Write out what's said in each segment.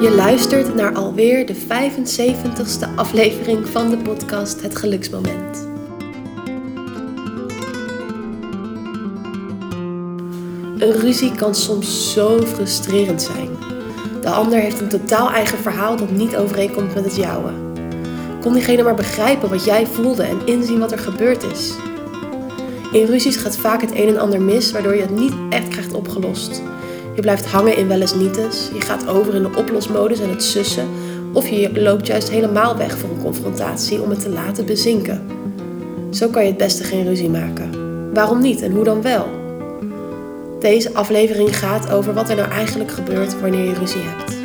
Je luistert naar alweer de 75ste aflevering van de podcast Het Geluksmoment. Een ruzie kan soms zo frustrerend zijn. De ander heeft een totaal eigen verhaal dat niet overeenkomt met het jouwe. Kon diegene maar begrijpen wat jij voelde en inzien wat er gebeurd is. In ruzies gaat vaak het een en ander mis, waardoor je het niet echt krijgt opgelost. Je blijft hangen in wel eens nietes, je gaat over in de oplosmodus en het sussen, of je loopt juist helemaal weg voor een confrontatie om het te laten bezinken. Zo kan je het beste geen ruzie maken. Waarom niet en hoe dan wel? Deze aflevering gaat over wat er nou eigenlijk gebeurt wanneer je ruzie hebt.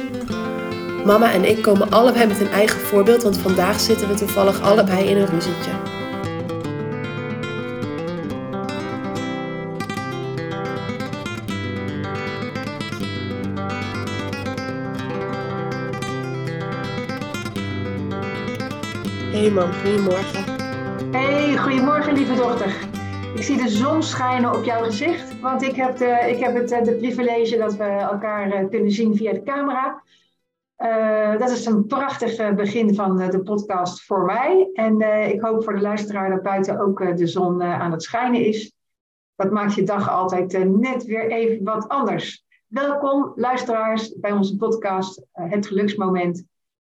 Mama en ik komen allebei met een eigen voorbeeld, want vandaag zitten we toevallig allebei in een ruzietje. Goedemorgen. Hey, goedemorgen lieve dochter. Ik zie de zon schijnen op jouw gezicht, want ik heb, de, ik heb het de privilege dat we elkaar eh, kunnen zien via de camera. Uh, dat is een prachtig begin van de podcast voor mij. En ik hoop voor de luisteraar dat buiten ook de zon aan het schijnen is. Dat maakt je dag altijd net weer even wat anders. Welkom luisteraars bij onze podcast Het Geluksmoment.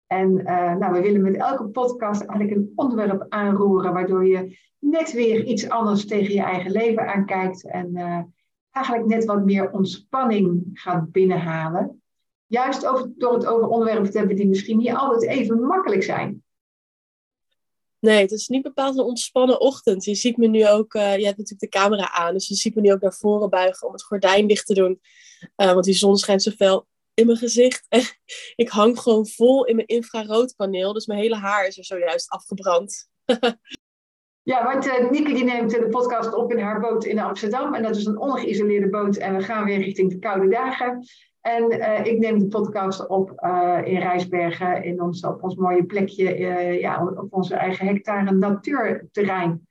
En uh, nou, we willen met elke podcast eigenlijk een onderwerp aanroeren, waardoor je net weer iets anders tegen je eigen leven aankijkt en uh, eigenlijk net wat meer ontspanning gaat binnenhalen. Juist over, door het over onderwerpen te hebben die misschien niet altijd even makkelijk zijn. Nee, het is niet bepaald een ontspannen ochtend. Je ziet me nu ook, uh, je hebt natuurlijk de camera aan, dus je ziet me nu ook naar voren buigen om het gordijn dicht te doen. want die zon schijnt zo fel in mijn gezicht. En ik hang gewoon vol in mijn infraroodpaneel. Dus mijn hele haar is er zojuist afgebrand. ja, want uh, die neemt de podcast op in haar boot in Amsterdam. En dat is een ongeïsoleerde boot. En we gaan weer richting de koude dagen. En uh, ik neem de podcast op in Rijsbergen, in ons, op ons mooie plekje, ja, op onze eigen hectare natuurterrein.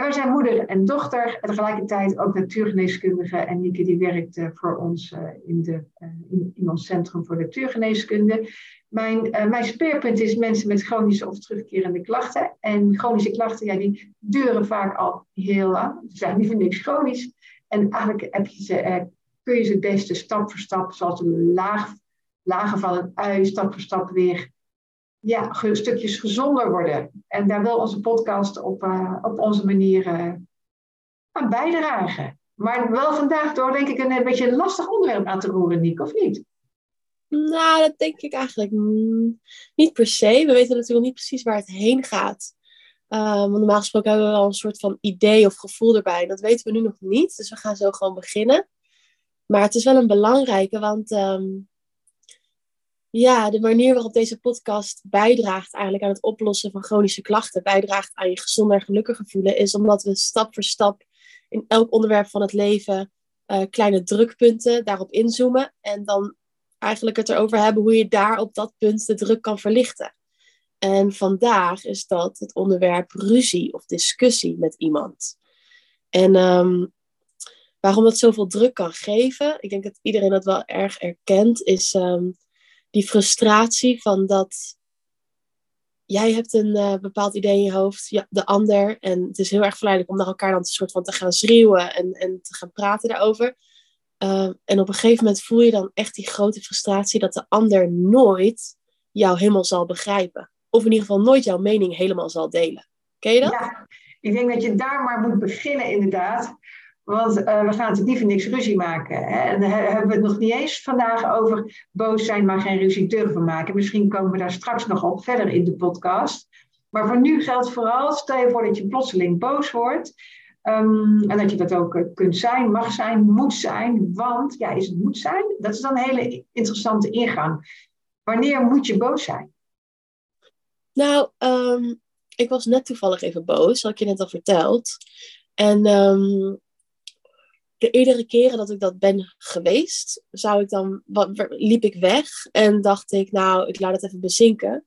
Wij zijn moeder en dochter en tegelijkertijd ook natuurgeneeskundige. En Nieke die werkt uh, voor ons uh, in, de, uh, in, ons Centrum voor Natuurgeneeskunde. Mijn, mijn speerpunt is mensen met chronische of terugkerende klachten. En chronische klachten, ja, die duren vaak al heel lang. Ze zijn niet voor niks chronisch. En eigenlijk heb je ze, kun je ze het beste stap voor stap, zoals een laag, lagen van een ui, stap voor stap weer ja, stukjes gezonder worden. En daar wil onze podcast op, uh, op onze manier uh, aan bijdragen. Maar wel vandaag door, denk ik, een, beetje een lastig onderwerp aan te roeren, Nick, of niet? Nou, dat denk ik eigenlijk niet per se. We weten natuurlijk niet precies waar het heen gaat. Uh, want normaal gesproken hebben we wel een soort van idee of gevoel erbij. Dat weten we nu nog niet. Dus we gaan zo gewoon beginnen. Maar het is wel een belangrijke, want um, ja, de manier waarop deze podcast bijdraagt eigenlijk aan het oplossen van chronische klachten, bijdraagt aan je gezonder en gelukkiger voelen, is omdat we stap voor stap in elk onderwerp van het leven uh, kleine drukpunten daarop inzoomen en dan eigenlijk het erover hebben hoe je daar op dat punt de druk kan verlichten. En vandaag is dat het onderwerp ruzie of discussie met iemand. En um, waarom dat zoveel druk kan geven, ik denk dat iedereen dat wel erg erkent, is um, die frustratie van dat jij hebt een uh, bepaald idee in je hoofd, de ander. En het is heel erg verleidelijk om naar elkaar dan soort van te gaan schreeuwen en, en te gaan praten daarover. Uh, en op een gegeven moment voel je dan echt die grote frustratie dat de ander nooit jou helemaal zal begrijpen. Of in ieder geval nooit jouw mening helemaal zal delen. Ken je dat? Ja, ik denk dat je daar maar moet beginnen inderdaad. Want uh, we gaan natuurlijk niet voor niks ruzie maken. Hè? En dan hebben we het nog niet eens vandaag over boos zijn, maar geen ruzie durven maken. Misschien komen we daar straks nog op verder in de podcast. Maar voor nu geldt vooral, stel je voor dat je plotseling boos wordt. Um, en dat je dat ook uh, kunt zijn, mag zijn, moet zijn. Want, ja, is het moet zijn? Dat is dan een hele interessante ingang. Wanneer moet je boos zijn? Nou, um, ik was net toevallig even boos, had ik je net al verteld. En um, de eerdere keren dat ik dat ben geweest, zou ik dan, wat, liep ik weg en dacht ik, nou, ik laat het even bezinken.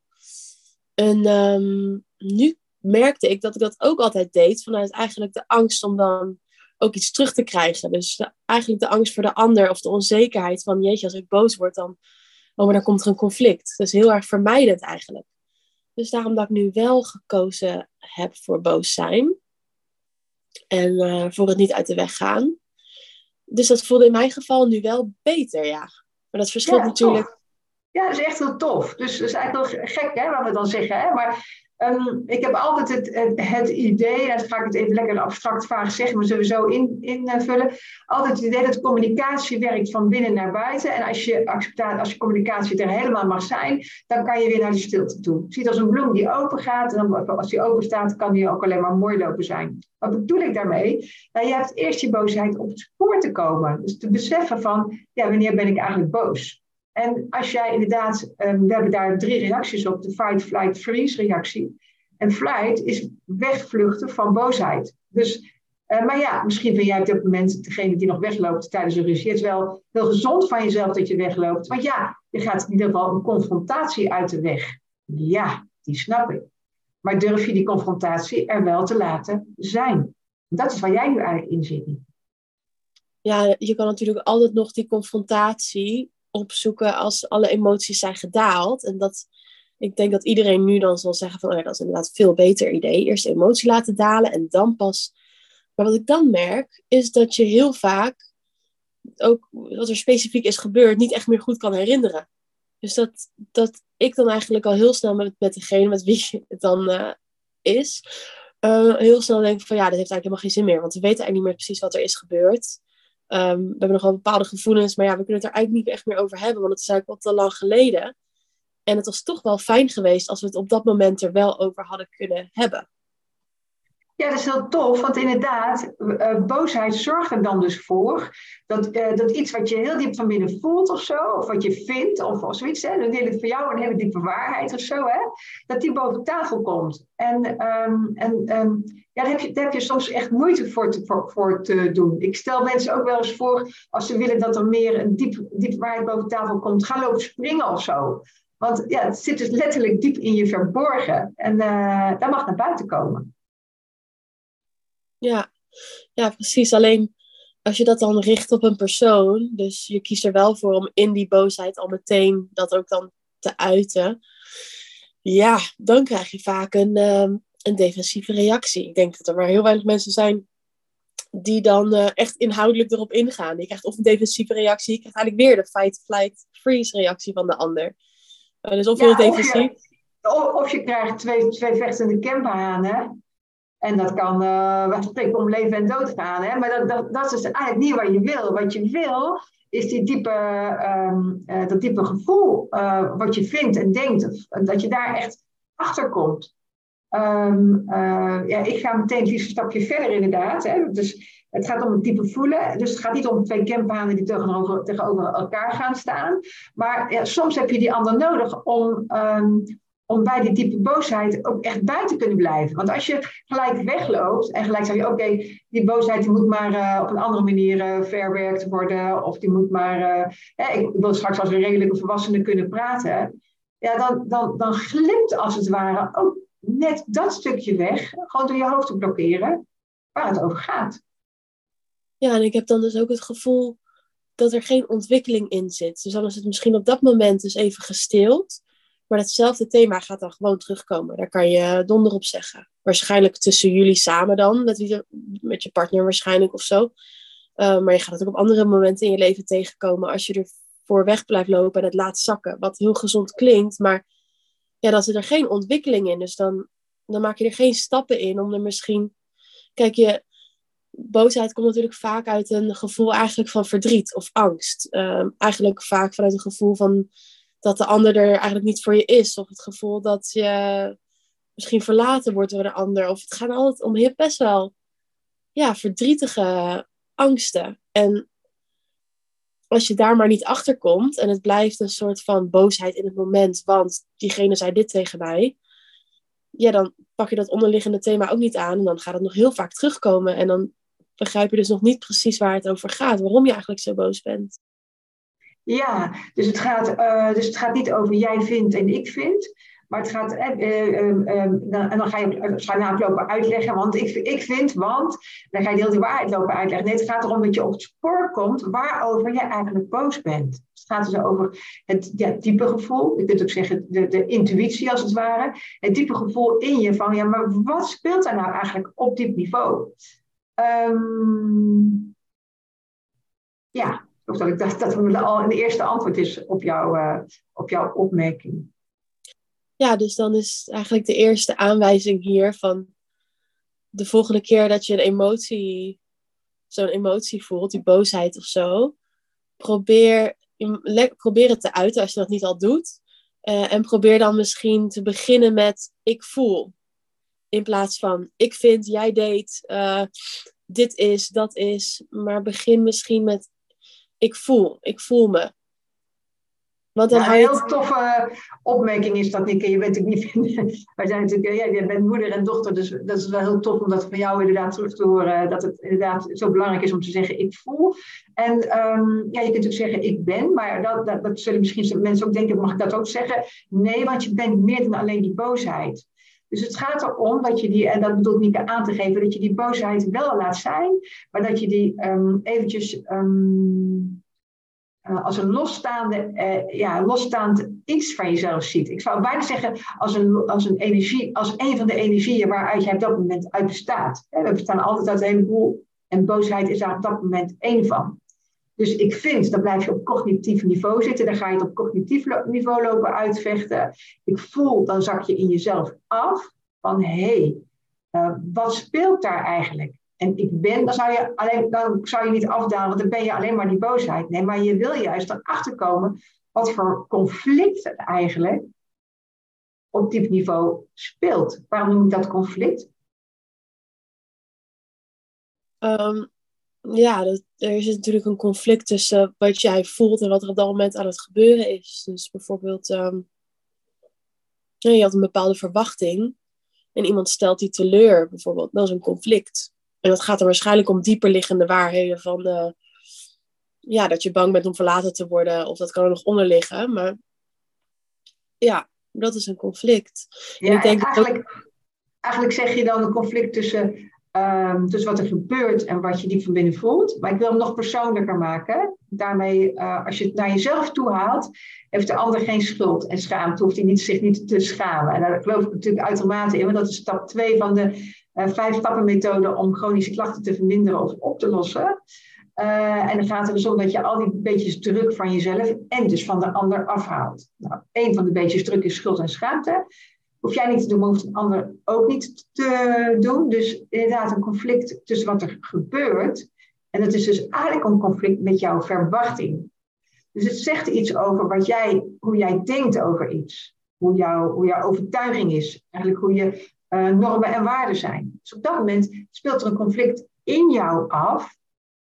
En um, nu merkte ik dat ik dat ook altijd deed vanuit eigenlijk de angst om dan ook iets terug te krijgen. Dus eigenlijk de angst voor de ander of de onzekerheid van, jeetje, als ik boos word, dan, oh, maar dan komt er een conflict. Dus heel erg vermijdend eigenlijk. Dus daarom dat ik nu wel gekozen heb voor boos zijn. En uh, voor het niet uit de weg gaan. Dus dat voelde in mijn geval nu wel beter, ja. Maar dat verschilt natuurlijk. Ja, dat is echt heel tof. Dus dat is eigenlijk wel gek, hè, wat we dan zeggen. Hè? Maar Ehm, ik heb altijd het, het, idee, en dan ga ik het even lekker abstract vaag zeggen, maar sowieso in, invullen. Altijd het idee dat communicatie werkt van binnen naar buiten. En als je, als je communicatie er helemaal mag zijn, dan kan je weer naar de stilte toe. Ziet als een bloem die open gaat, en dan, als die open staat, kan die ook alleen maar mooi lopen zijn. Wat bedoel ik daarmee? Nou, je hebt eerst je boosheid op het spoor te komen. Dus te beseffen van, ja, wanneer ben ik eigenlijk boos? En als jij inderdaad, um, we hebben daar drie reacties op, de fight, flight, freeze reactie. En flight is wegvluchten van boosheid. Dus, uh, maar ja, misschien ben jij op dit moment degene die nog wegloopt tijdens een ruzie. Het is wel heel gezond van jezelf dat je wegloopt. Want ja, je gaat in ieder geval een confrontatie uit de weg. Ja, die snap ik. Maar durf je die confrontatie er wel te laten zijn? Dat is waar jij nu eigenlijk in zit. Ja, je kan natuurlijk altijd nog die confrontatie opzoeken als alle emoties zijn gedaald. En dat, ik denk dat iedereen nu dan zal zeggen van, oh ja, dat is inderdaad een veel beter idee. Eerst emotie laten dalen en dan pas. Maar wat ik dan merk, is dat je heel vaak ook wat er specifiek is gebeurd, niet echt meer goed kan herinneren. Dus dat, dat ik dan eigenlijk al heel snel met, met degene met wie het dan uh, is, uh, heel snel denk van ja, dat heeft eigenlijk helemaal geen zin meer. Want we weten eigenlijk niet meer precies wat er is gebeurd. Um, we hebben nog wel bepaalde gevoelens, maar ja, we kunnen het er eigenlijk niet echt meer over hebben, want het is eigenlijk al te lang geleden. En het was toch wel fijn geweest als we het op dat moment er wel over hadden kunnen hebben. Ja, dat is heel tof, want inderdaad, uh, boosheid zorgt er dan dus voor dat, uh, dat iets wat je heel diep van binnen voelt of zo, of wat je vindt of, of zoiets, hè, dan het voor jou een hele diepe waarheid of zo, hè, dat die boven tafel komt. En, um, en um, ja, daar heb, je, daar heb je soms echt moeite voor te, voor, te doen. Ik stel mensen ook wel eens voor, als ze willen dat er meer een diep, diepe waarheid boven tafel komt, ga lopen springen of zo. Want ja, het zit dus letterlijk diep in je verborgen. En uh, dat mag naar buiten komen. Ja. ja, precies. Alleen als je dat dan richt op een persoon, dus je kiest er wel voor om in die boosheid al meteen dat ook dan te uiten, ja, dan krijg je vaak een, uh, een defensieve reactie. Ik denk dat er maar heel weinig mensen zijn die dan uh, echt inhoudelijk erop ingaan. Je krijgt of een defensieve reactie, je krijgt eigenlijk weer de fight, flight, freeze reactie van de ander. Uh, dus of ja, defensief. Of je, of je krijgt twee, twee vechtende camperhanen. En dat kan uh, spreken om leven en dood gaan. Hè? Maar dat, dat, dat is dus eigenlijk niet wat je wil. Wat je wil is die diepe, um, uh, dat diepe gevoel uh, wat je vindt en denkt. Dat je daar echt achter komt. Um, ja, ik ga meteen een stapje verder inderdaad. Hè? Dus het gaat om het diepe voelen. Dus het gaat niet om twee campanen die tegenover, tegenover elkaar gaan staan. Maar soms heb je die ander nodig om, um, om bij die diepe boosheid ook echt bij te kunnen blijven. Want als je gelijk wegloopt en gelijk zeg je, oké, die boosheid die moet maar uh, op een andere manier uh, verwerkt worden, of die moet maar, uh, ik wil straks als een redelijke volwassene kunnen praten, ja, dan, dan, dan glipt als het ware ook net dat stukje weg, gewoon door je hoofd te blokkeren, waar het over gaat. Ja, en ik heb dan dus ook het gevoel dat er geen ontwikkeling in zit. Dus dan is het misschien op dat moment dus even gestild. Maar hetzelfde thema gaat dan gewoon terugkomen. Daar kan je donder op zeggen. Waarschijnlijk tussen jullie samen dan, met, wie, met je partner waarschijnlijk of zo. Uh, maar je gaat het ook op andere momenten in je leven tegenkomen als je er voor weg blijft lopen en het laat zakken. Wat heel gezond klinkt, maar ja, dan zit er geen ontwikkeling in. Dus dan, dan maak je er geen stappen in om er misschien. Kijk, je boosheid komt natuurlijk vaak uit een gevoel eigenlijk van verdriet of angst. Uh, eigenlijk vaak vanuit een gevoel van dat de ander er eigenlijk niet voor je is. Of het gevoel dat je misschien verlaten wordt door de ander. Of het gaat altijd om best wel ja, verdrietige angsten. En als je daar maar niet achter komt en het blijft een soort van boosheid in het moment, want diegene zei dit tegen mij, ja, dan pak je dat onderliggende thema ook niet aan en dan gaat het nog heel vaak terugkomen en dan begrijp je dus nog niet precies waar het over gaat, waarom je eigenlijk zo boos bent. Ja, dus het, gaat, uh, dus het gaat niet over jij vindt en ik vind. Maar het gaat, eh, eh, eh, en dan ga je waarschijnlijk lopen uitleggen, want ik, ik vind, want, dan ga je heel de waarheid lopen uitleggen. Nee, het gaat erom dat je op het spoor komt waarover je eigenlijk boos bent. Het gaat dus over het ja, diepe gevoel, je kunt ook zeggen de, de intuïtie als het ware. Het diepe gevoel in je van, ja, maar wat speelt daar nou eigenlijk op diep niveau? Um, ja, of dat ik dacht dat al een eerste antwoord is op, jou, uh, op jouw opmerking. Ja, dus dan is eigenlijk de eerste aanwijzing hier van de volgende keer dat je een emotie, zo'n emotie voelt, die boosheid of zo, probeer, probeer het te uiten als je dat niet al doet. Uh, en probeer dan misschien te beginnen met ik voel. In plaats van ik vind, jij deed, uh, dit is, dat is. Maar begin misschien met ik voel, ik voel me. Want dan ja, een heel toffe opmerking is dat, Nikke. Je bent natuurlijk niet. Wij zijn natuurlijk, ja, je bent moeder en dochter, dus dat is wel heel tof om dat van jou inderdaad terug te horen. Dat het inderdaad zo belangrijk is om te zeggen: ik voel. En um, ja, je kunt ook zeggen: ik ben, maar dat, dat, dat zullen misschien mensen ook denken: mag ik dat ook zeggen? Nee, want je bent meer dan alleen die boosheid. Dus het gaat erom dat je die, en dat bedoelt niet aan te geven, dat je die boosheid wel laat zijn, maar dat je die um, eventjes um, uh, als een losstaande, uh, ja, losstaand iets van jezelf ziet. Ik zou bijna zeggen als een, als een energie, als een van de energieën waaruit jij op dat moment uit bestaat. We bestaan altijd uit een heleboel en boosheid is daar op dat moment één van. Dus ik vind, dan blijf je op cognitief niveau zitten, dan ga je het op cognitief niveau lopen uitvechten. Ik voel, dan zak je in jezelf af van hé, hey, uh, wat speelt daar eigenlijk? En ik ben, dan zou je, alleen, dan zou je niet afdalen, want dan ben je alleen maar die boosheid. Nee, maar je wil juist erachter komen wat voor conflict eigenlijk op diep niveau speelt. Waarom noem ik dat conflict? Um, ja, dat, er is natuurlijk een conflict tussen wat jij voelt en wat er op dat moment aan het gebeuren is. Dus bijvoorbeeld, um, je had een bepaalde verwachting en iemand stelt die teleur, bijvoorbeeld. Dat is een conflict. En dat gaat er waarschijnlijk om dieperliggende waarheden van uh, ja, dat je bang bent om verlaten te worden, of dat kan er nog onder liggen. Maar ja, dat is een conflict. Ja, en ik denk eigenlijk, eigenlijk zeg je dan een conflict tussen Um, dus wat er gebeurt en wat je diep van binnen voelt. Maar ik wil hem nog persoonlijker maken. Daarmee, uh, als je het naar jezelf toe haalt, heeft de ander geen schuld en schaamte. Hoeft hij niet, zich niet te schamen. En daar geloof ik natuurlijk uitermate in, want dat is stap 2 van de uh, vijf stappen methode om chronische klachten te verminderen of op te lossen. Uh, en dan gaat het dus om dat je al die beetjes druk van jezelf en dus van de ander afhaalt. Nou, een van de beetjes druk is schuld en schaamte hoef jij niet te doen, maar hoeft een ander ook niet te doen. Dus inderdaad een conflict tussen wat er gebeurt. En dat is dus eigenlijk een conflict met jouw verwachting. Dus het zegt iets over wat jij, hoe jij denkt over iets. Hoe, jou, hoe jouw overtuiging is. Eigenlijk hoe je uh, normen en waarden zijn. Dus op dat moment speelt er een conflict in jou af.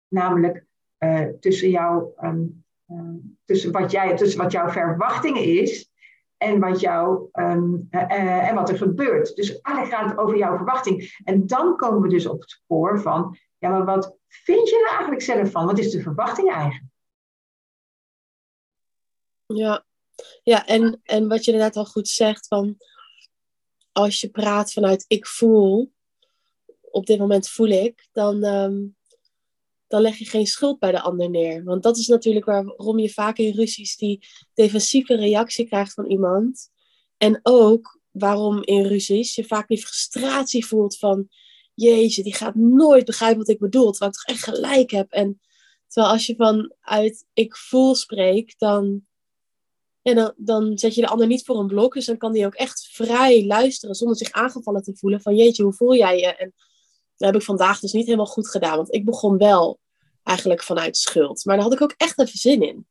Namelijk uh, tussen, jou, um, uh, tussen, wat jij, tussen wat jouw verwachting is en wat, jou, um, uh, en wat er gebeurt. Dus eigenlijk gaat het over jouw verwachting. En dan komen we dus op het spoor van, ja, maar wat vind je er eigenlijk zelf van? Wat is de verwachting eigenlijk? Ja, ja en, en wat je inderdaad al goed zegt, van als je praat vanuit ik voel, op dit moment voel ik, dan, um, dan leg je geen schuld bij de ander neer. Want dat is natuurlijk waarom je vaak in ruzies die defensieve reactie krijgt van iemand. En ook waarom in ruzies je vaak die frustratie voelt van... Jezus, die gaat nooit begrijpen wat ik bedoel, terwijl ik toch echt gelijk heb. En terwijl als je vanuit ik voel spreekt, dan, dan zet je de ander niet voor een blok. Dus dan kan die ook echt vrij luisteren zonder zich aangevallen te voelen van jeetje, hoe voel jij je? En dat heb ik vandaag dus niet helemaal goed gedaan. Want ik begon wel eigenlijk vanuit schuld. Maar daar had ik ook echt even zin in.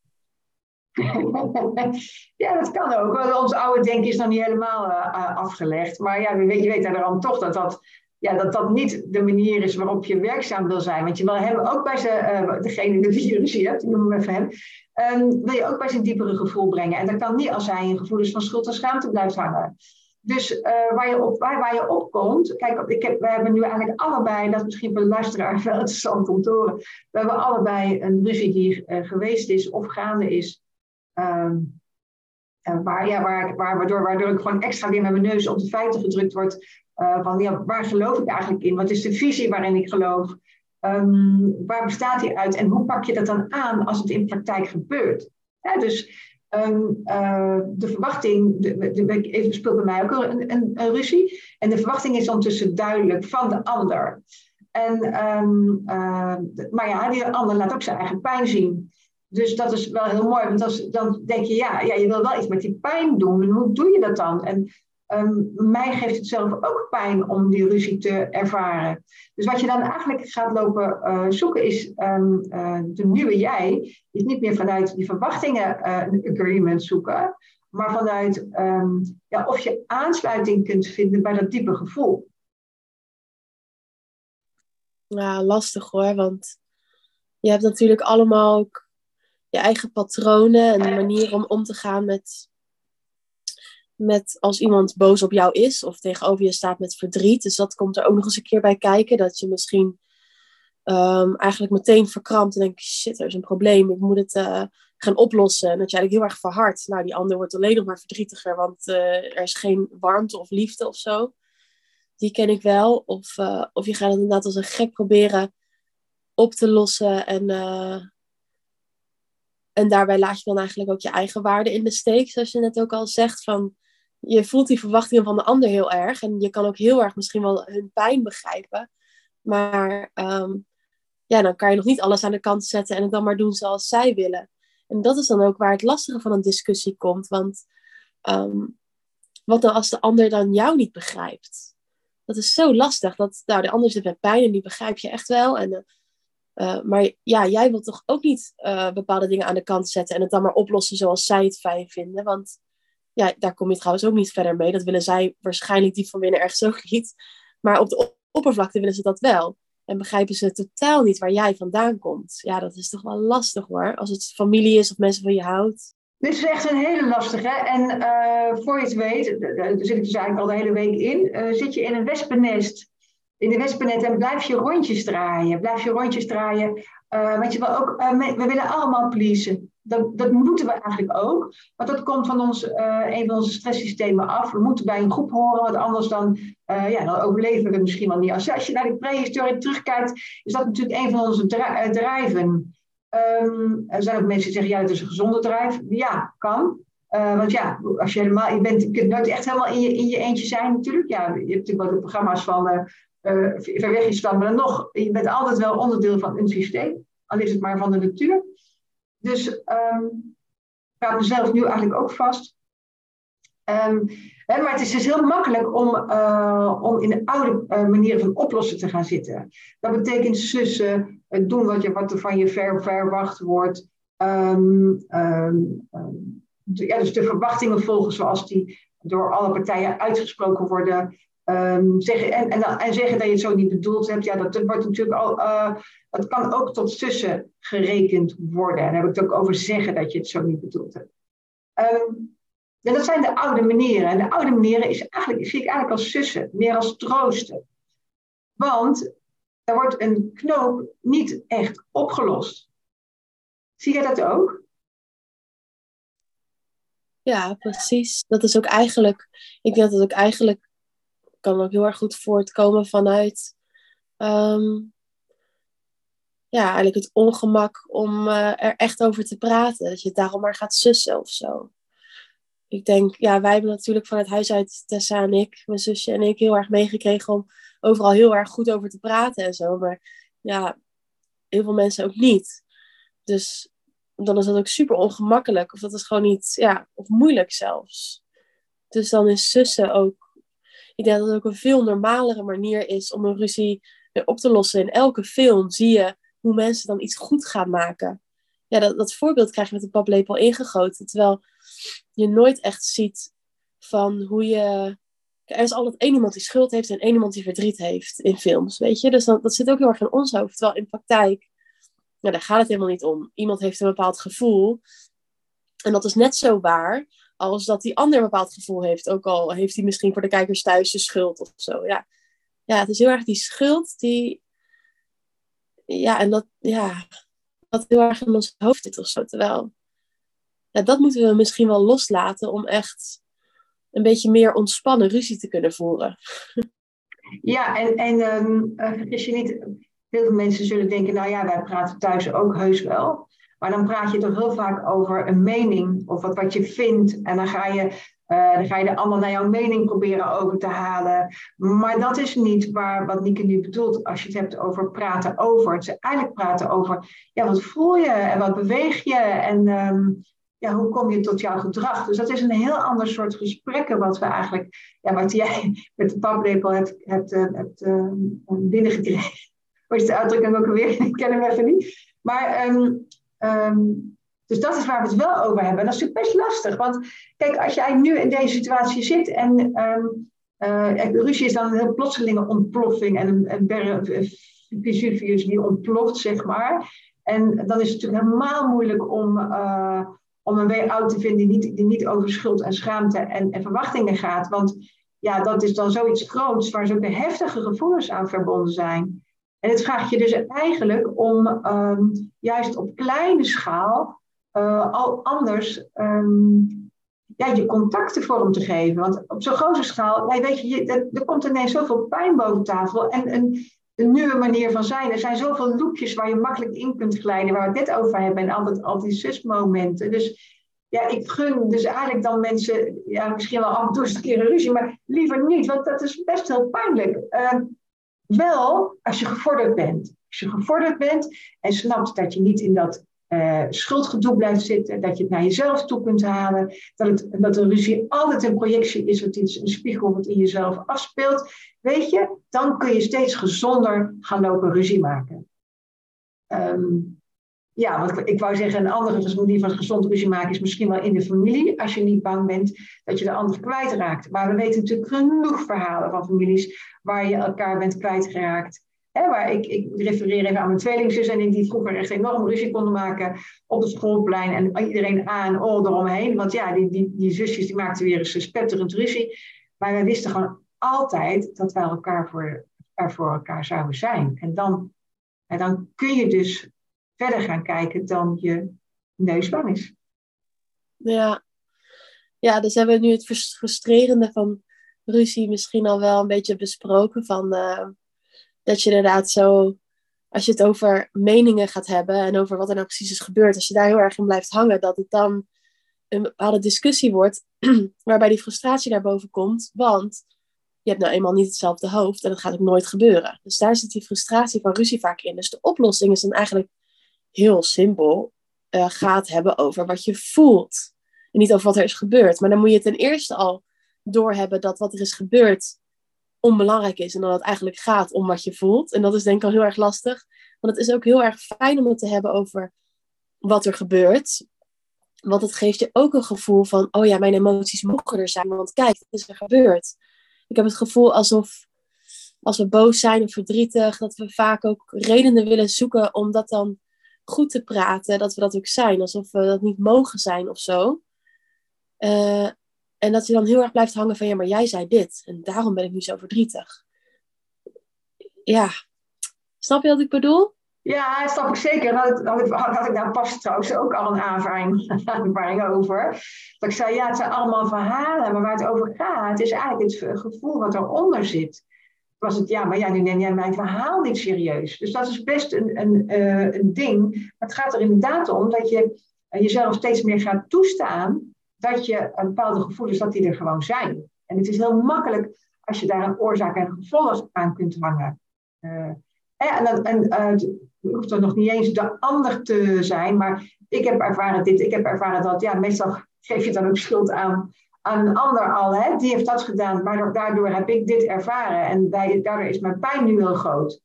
ja, dat kan ook. Ons oude denken is nog niet helemaal uh, afgelegd. Maar ja, je weet, je weet dan toch dat dat, ja, dat dat niet de manier is waarop je werkzaam wil zijn. Want je wil hem ook bij zijn, uh, degene die virus hier noem hem even hem, um, wil je ook bij zijn diepere gevoel brengen. En dat kan niet als hij in gevoelens van schuld en schaamte blijft hangen. Dus uh, waar, je op, waar, waar je op komt, kijk, ik heb, we hebben nu eigenlijk allebei, dat is misschien voor de luisteraar wel interessant om te horen, we hebben allebei een ruzie die uh, geweest is of gaande is, um, waar, ja, waar, waar, waardoor, waardoor ik gewoon extra weer met mijn neus op de feiten gedrukt word. van ja, waar geloof ik eigenlijk in? Wat is de visie waarin ik geloof? Ehm, waar bestaat die uit? En hoe pak je dat dan aan als het in praktijk gebeurt? dus ehm, de verwachting, de, even speelt bij mij ook een, een, ruzie. En de verwachting is ondertussen duidelijk van de ander. En, um, maar ja, die ander laat ook zijn eigen pijn zien. Dus dat is wel heel mooi, want dan denk je, ja, ja, je wil wel iets met die pijn doen. En hoe doe je dat dan? En um, mij geeft het zelf ook pijn om die ruzie te ervaren. Dus wat je dan eigenlijk gaat lopen uh, zoeken is um, uh, de nieuwe jij. Is niet meer vanuit die verwachtingen uh, een agreement zoeken, maar vanuit um, ja, of je aansluiting kunt vinden bij dat diepe gevoel. Ja, lastig hoor, want je hebt natuurlijk allemaal je eigen patronen en de manier om om te gaan met, met als iemand boos op jou is of tegenover je staat met verdriet. Dus dat komt er ook nog eens een keer bij kijken, dat je misschien um, eigenlijk meteen verkrampt en denkt, shit, er is een probleem, ik moet het uh, gaan oplossen. En dat je eigenlijk heel erg verhardt. Nou, die ander wordt alleen nog maar verdrietiger, want uh, er is geen warmte of liefde of zo die ken ik wel. Of, uh, of je gaat het inderdaad als een gek proberen op te lossen. En, en daarbij laat je dan eigenlijk ook je eigen waarde in de steek. Zoals je net ook al zegt. Van, je voelt die verwachtingen van de ander heel erg. En je kan ook heel erg misschien wel hun pijn begrijpen. Maar um, ja, dan kan je nog niet alles aan de kant zetten en het dan maar doen zoals zij willen. En dat is dan ook waar het lastige van een discussie komt. Want um, wat dan als de ander dan jou niet begrijpt? dat is zo lastig. Dat, nou, de ander zit met pijn en die begrijp je echt wel. En, uh, maar ja, jij wilt toch ook niet uh, bepaalde dingen aan de kant zetten en het dan maar oplossen zoals zij het fijn vinden. Want ja, daar kom je trouwens ook niet verder mee. Dat willen zij waarschijnlijk diep van binnen ergens ook niet. Maar op de oppervlakte willen ze dat wel. En begrijpen ze totaal niet waar jij vandaan komt. Ja, dat is toch wel lastig hoor. Als het familie is of mensen van je houdt. Dit is echt een hele lastige. En uh, voor je het weet, daar zit ik dus eigenlijk al de hele week in, zit je in een wespennest. In de wespennet en blijf je rondjes draaien. Blijf je rondjes draaien. Uh, want je wil ook, we willen allemaal pleasen. Dat, dat moeten we eigenlijk ook. Want dat komt van ons, een van onze stresssystemen af. We moeten bij een groep horen, want anders dan, ja, dan overleven we misschien wel niet. Als, je naar de prehistorie terugkijkt, is dat natuurlijk een van onze drijven. Um, er zijn ook mensen die zeggen, ja, het is een gezonde drijf. Ja, kan. Want ja, als je helemaal, je, bent, je kunt nooit echt helemaal in je, in je eentje zijn natuurlijk. Ja, je hebt natuurlijk wel de programma's van ver weg is maar dan nog, je bent altijd wel onderdeel van een systeem. Al is het maar van de natuur. Dus um, ik ga mezelf nu eigenlijk ook vast. Um, hè, maar het is dus heel makkelijk om, uh, om in de oude uh, manieren van oplossen te gaan zitten. Dat betekent sussen, doen wat, je, wat er van je ver, verwacht wordt. De, ja, dus de verwachtingen volgen zoals die door alle partijen uitgesproken worden. Zeggen, en, en, en, zeggen dat je het zo niet bedoeld hebt, ja, dat wordt natuurlijk al. Uh, kan ook tot sussen gerekend worden. En dan heb ik het ook over zeggen dat je het zo niet bedoeld hebt. En dat zijn de oude manieren. En de oude manieren is eigenlijk, zie ik eigenlijk als sussen, meer als troosten. Want er wordt een knoop niet echt opgelost. Zie jij dat ook? Ja, precies. Dat is ook eigenlijk, ik denk dat het ook eigenlijk kan ook heel erg goed voortkomen vanuit um, ja, eigenlijk het ongemak om uh, er echt over te praten. Dat je het daarom maar gaat sussen of zo ik denk, ja, wij hebben natuurlijk vanuit huis uit, Tessa en ik, mijn zusje en ik, heel erg meegekregen om overal heel erg goed over te praten en zo. Maar ja, heel veel mensen ook niet. Dus dan is dat ook super ongemakkelijk. Of dat is gewoon niet, ja, of moeilijk zelfs. Dus dan is zussen ook, ik denk dat het ook een veel normalere manier is om een ruzie op te lossen. In elke film zie je hoe mensen dan iets goed gaan maken. Ja, dat, dat voorbeeld krijg je met een paplepel ingegoten. Terwijl je nooit echt ziet van hoe je. Er is altijd één iemand die schuld heeft en één iemand die verdriet heeft in films, weet je? Dus dan, dat zit ook heel erg in ons hoofd. Terwijl in praktijk, nou, daar gaat het helemaal niet om. Iemand heeft een bepaald gevoel. En dat is net zo waar als dat die ander een bepaald gevoel heeft. Ook al heeft hij misschien voor de kijkers thuis de schuld of zo. Ja, ja het is heel erg die schuld die. Ja, en dat, ja, wat heel erg in ons hoofd zit of zo. Terwijl dat moeten we misschien wel loslaten om echt een beetje meer ontspannen ruzie te kunnen voeren. Ja, en, en um, je niet, heel veel mensen zullen denken, nou ja, wij praten thuis ook heus wel. Maar dan praat je toch heel vaak over een mening of wat, wat je vindt. En dan ga je uh, dan ga je de ander naar jouw mening proberen over te halen. Maar dat is niet waar, wat Nieke nu bedoelt als je het hebt over praten over. Het is eigenlijk praten over, ja, wat voel je en wat beweeg je en um, ja, hoe kom je tot jouw gedrag. Dus dat is een heel ander soort gesprekken wat we eigenlijk, ja, wat jij met de paplepel hebt, hebt, uh, hebt uh, binnengekregen. Hoe is de uitdrukking ook alweer? Ik ken hem even niet. Maar um, um, dus dat is waar we het wel over hebben. En dat is natuurlijk best lastig. Want kijk, als jij nu in deze situatie zit en um, ruzie is dan een heel plotselinge ontploffing en een, een die ontploft, zeg maar. En dan is het natuurlijk helemaal moeilijk om, uh, om een way out te vinden die niet, die niet over schuld en schaamte en, en verwachtingen gaat. Want ja, dat is dan zoiets groots waar zulke heftige gevoelens aan verbonden zijn. En het vraagt je dus eigenlijk om um, juist op kleine schaal uh, al anders um, ja, je contacten vorm te geven. Want op zo'n grote schaal, nee, weet je, er, komt ineens zoveel pijn boven tafel. En een, nieuwe manier van zijn. Er zijn zoveel loopjes waar je makkelijk in kunt glijden, waar we het net over hebben. En altijd, altijd die zusmomenten. Dus ja, ik gun dus eigenlijk dan mensen, ja, misschien wel af en toe een keer een ruzie, maar liever niet, want dat is best heel pijnlijk. Uh, wel als je gevorderd bent. Als je gevorderd bent en snapt dat je niet in dat uh, schuldgedoe blijft zitten, dat je het naar jezelf toe kunt halen, dat, het, dat een ruzie altijd een projectie is, wat iets, een spiegel wat in jezelf afspeelt, weet je, dan kun je steeds gezonder gaan lopen ruzie maken. Um, ja, want ik wou zeggen, een andere manier van gezond ruzie maken is misschien wel in de familie, als je niet bang bent dat je de ander kwijtraakt. Maar we weten natuurlijk genoeg verhalen van families waar je elkaar bent kwijtgeraakt Hè, waar ik, ik refereer even aan mijn tweelingzus en ik die vroeger echt enorm ruzie konden maken op het schoolplein en iedereen aan, oh, eromheen. Want ja, die, die, die zusjes die maakten weer eens spetterend ruzie. Maar wij wisten gewoon altijd dat wij elkaar voor, er voor elkaar zouden zijn. En dan, en dan kun je dus verder gaan kijken dan je neus lang is. Ja. ja, dus hebben we nu het frustrerende van ruzie misschien al wel een beetje besproken. Van, uh, dat je inderdaad zo, als je het over meningen gaat hebben en over wat er nou precies is gebeurd, als je daar heel erg in blijft hangen, dat het dan een bepaalde discussie wordt waarbij die frustratie naar boven komt, want je hebt nou eenmaal niet hetzelfde hoofd en dat gaat ook nooit gebeuren. Dus daar zit die frustratie van ruzie vaak in. Dus de oplossing is dan eigenlijk heel simpel. Uh, gaat hebben over wat je voelt. En niet over wat er is gebeurd. Maar dan moet je ten eerste al doorhebben dat wat er is gebeurd onbelangrijk is en dat het eigenlijk gaat om wat je voelt. En dat is denk ik al heel erg lastig. Want het is ook heel erg fijn om het te hebben over wat er gebeurt. Want het geeft je ook een gevoel van, oh ja, mijn emoties mogen er zijn, want kijk, het is er gebeurd. Ik heb het gevoel alsof als we boos zijn of verdrietig, dat we vaak ook redenen willen zoeken om dat dan goed te praten, dat we dat ook zijn, alsof we dat niet mogen zijn of zo. Uh, en dat je dan heel erg blijft hangen van, ja, maar jij zei dit. En daarom ben ik nu zo verdrietig. Ja, snap je wat ik bedoel? Ja, dat snap ik zeker. Had, had, had, ik daar pas trouwens ook al een aanvaring, over. Dat ik zei, ja, het zijn allemaal verhalen, maar waar het over gaat, is eigenlijk het gevoel wat eronder zit. Was het, ja, maar ja, nu neem jij mijn verhaal niet serieus. Dus dat is best een, een, uh, een ding. Maar het gaat er inderdaad om dat je jezelf steeds meer gaat toestaan dat je bepaalde gevoelens, dat die er gewoon zijn. En het is heel makkelijk als je daar een oorzaak en gevolg aan kunt hangen. Uh, en en uh, hoeft er nog niet eens de ander te zijn, maar ik heb ervaren dit, ik heb ervaren dat. Ja, meestal geef je dan ook schuld aan, aan een ander al. Hè? Die heeft dat gedaan, maar daardoor heb ik dit ervaren. En daardoor is mijn pijn nu heel groot.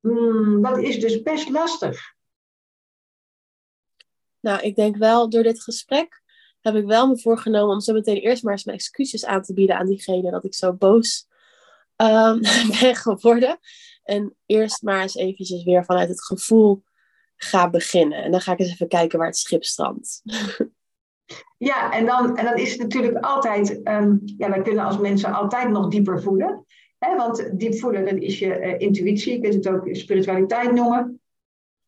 Hmm, dat is dus best lastig. Nou, ik denk wel door dit gesprek heb ik wel me voorgenomen om zo meteen eerst maar eens mijn excuses aan te bieden aan diegene dat ik zo boos um, ben geworden. En eerst maar eens eventjes weer vanuit het gevoel ga beginnen. En dan ga ik eens even kijken waar het schip strandt. Ja, en dan, en dan is het natuurlijk altijd, um, ja, wij kunnen als mensen altijd nog dieper voelen. Hè? Want diep voelen, dat is je uh, intuïtie, je kunt het ook spiritualiteit noemen.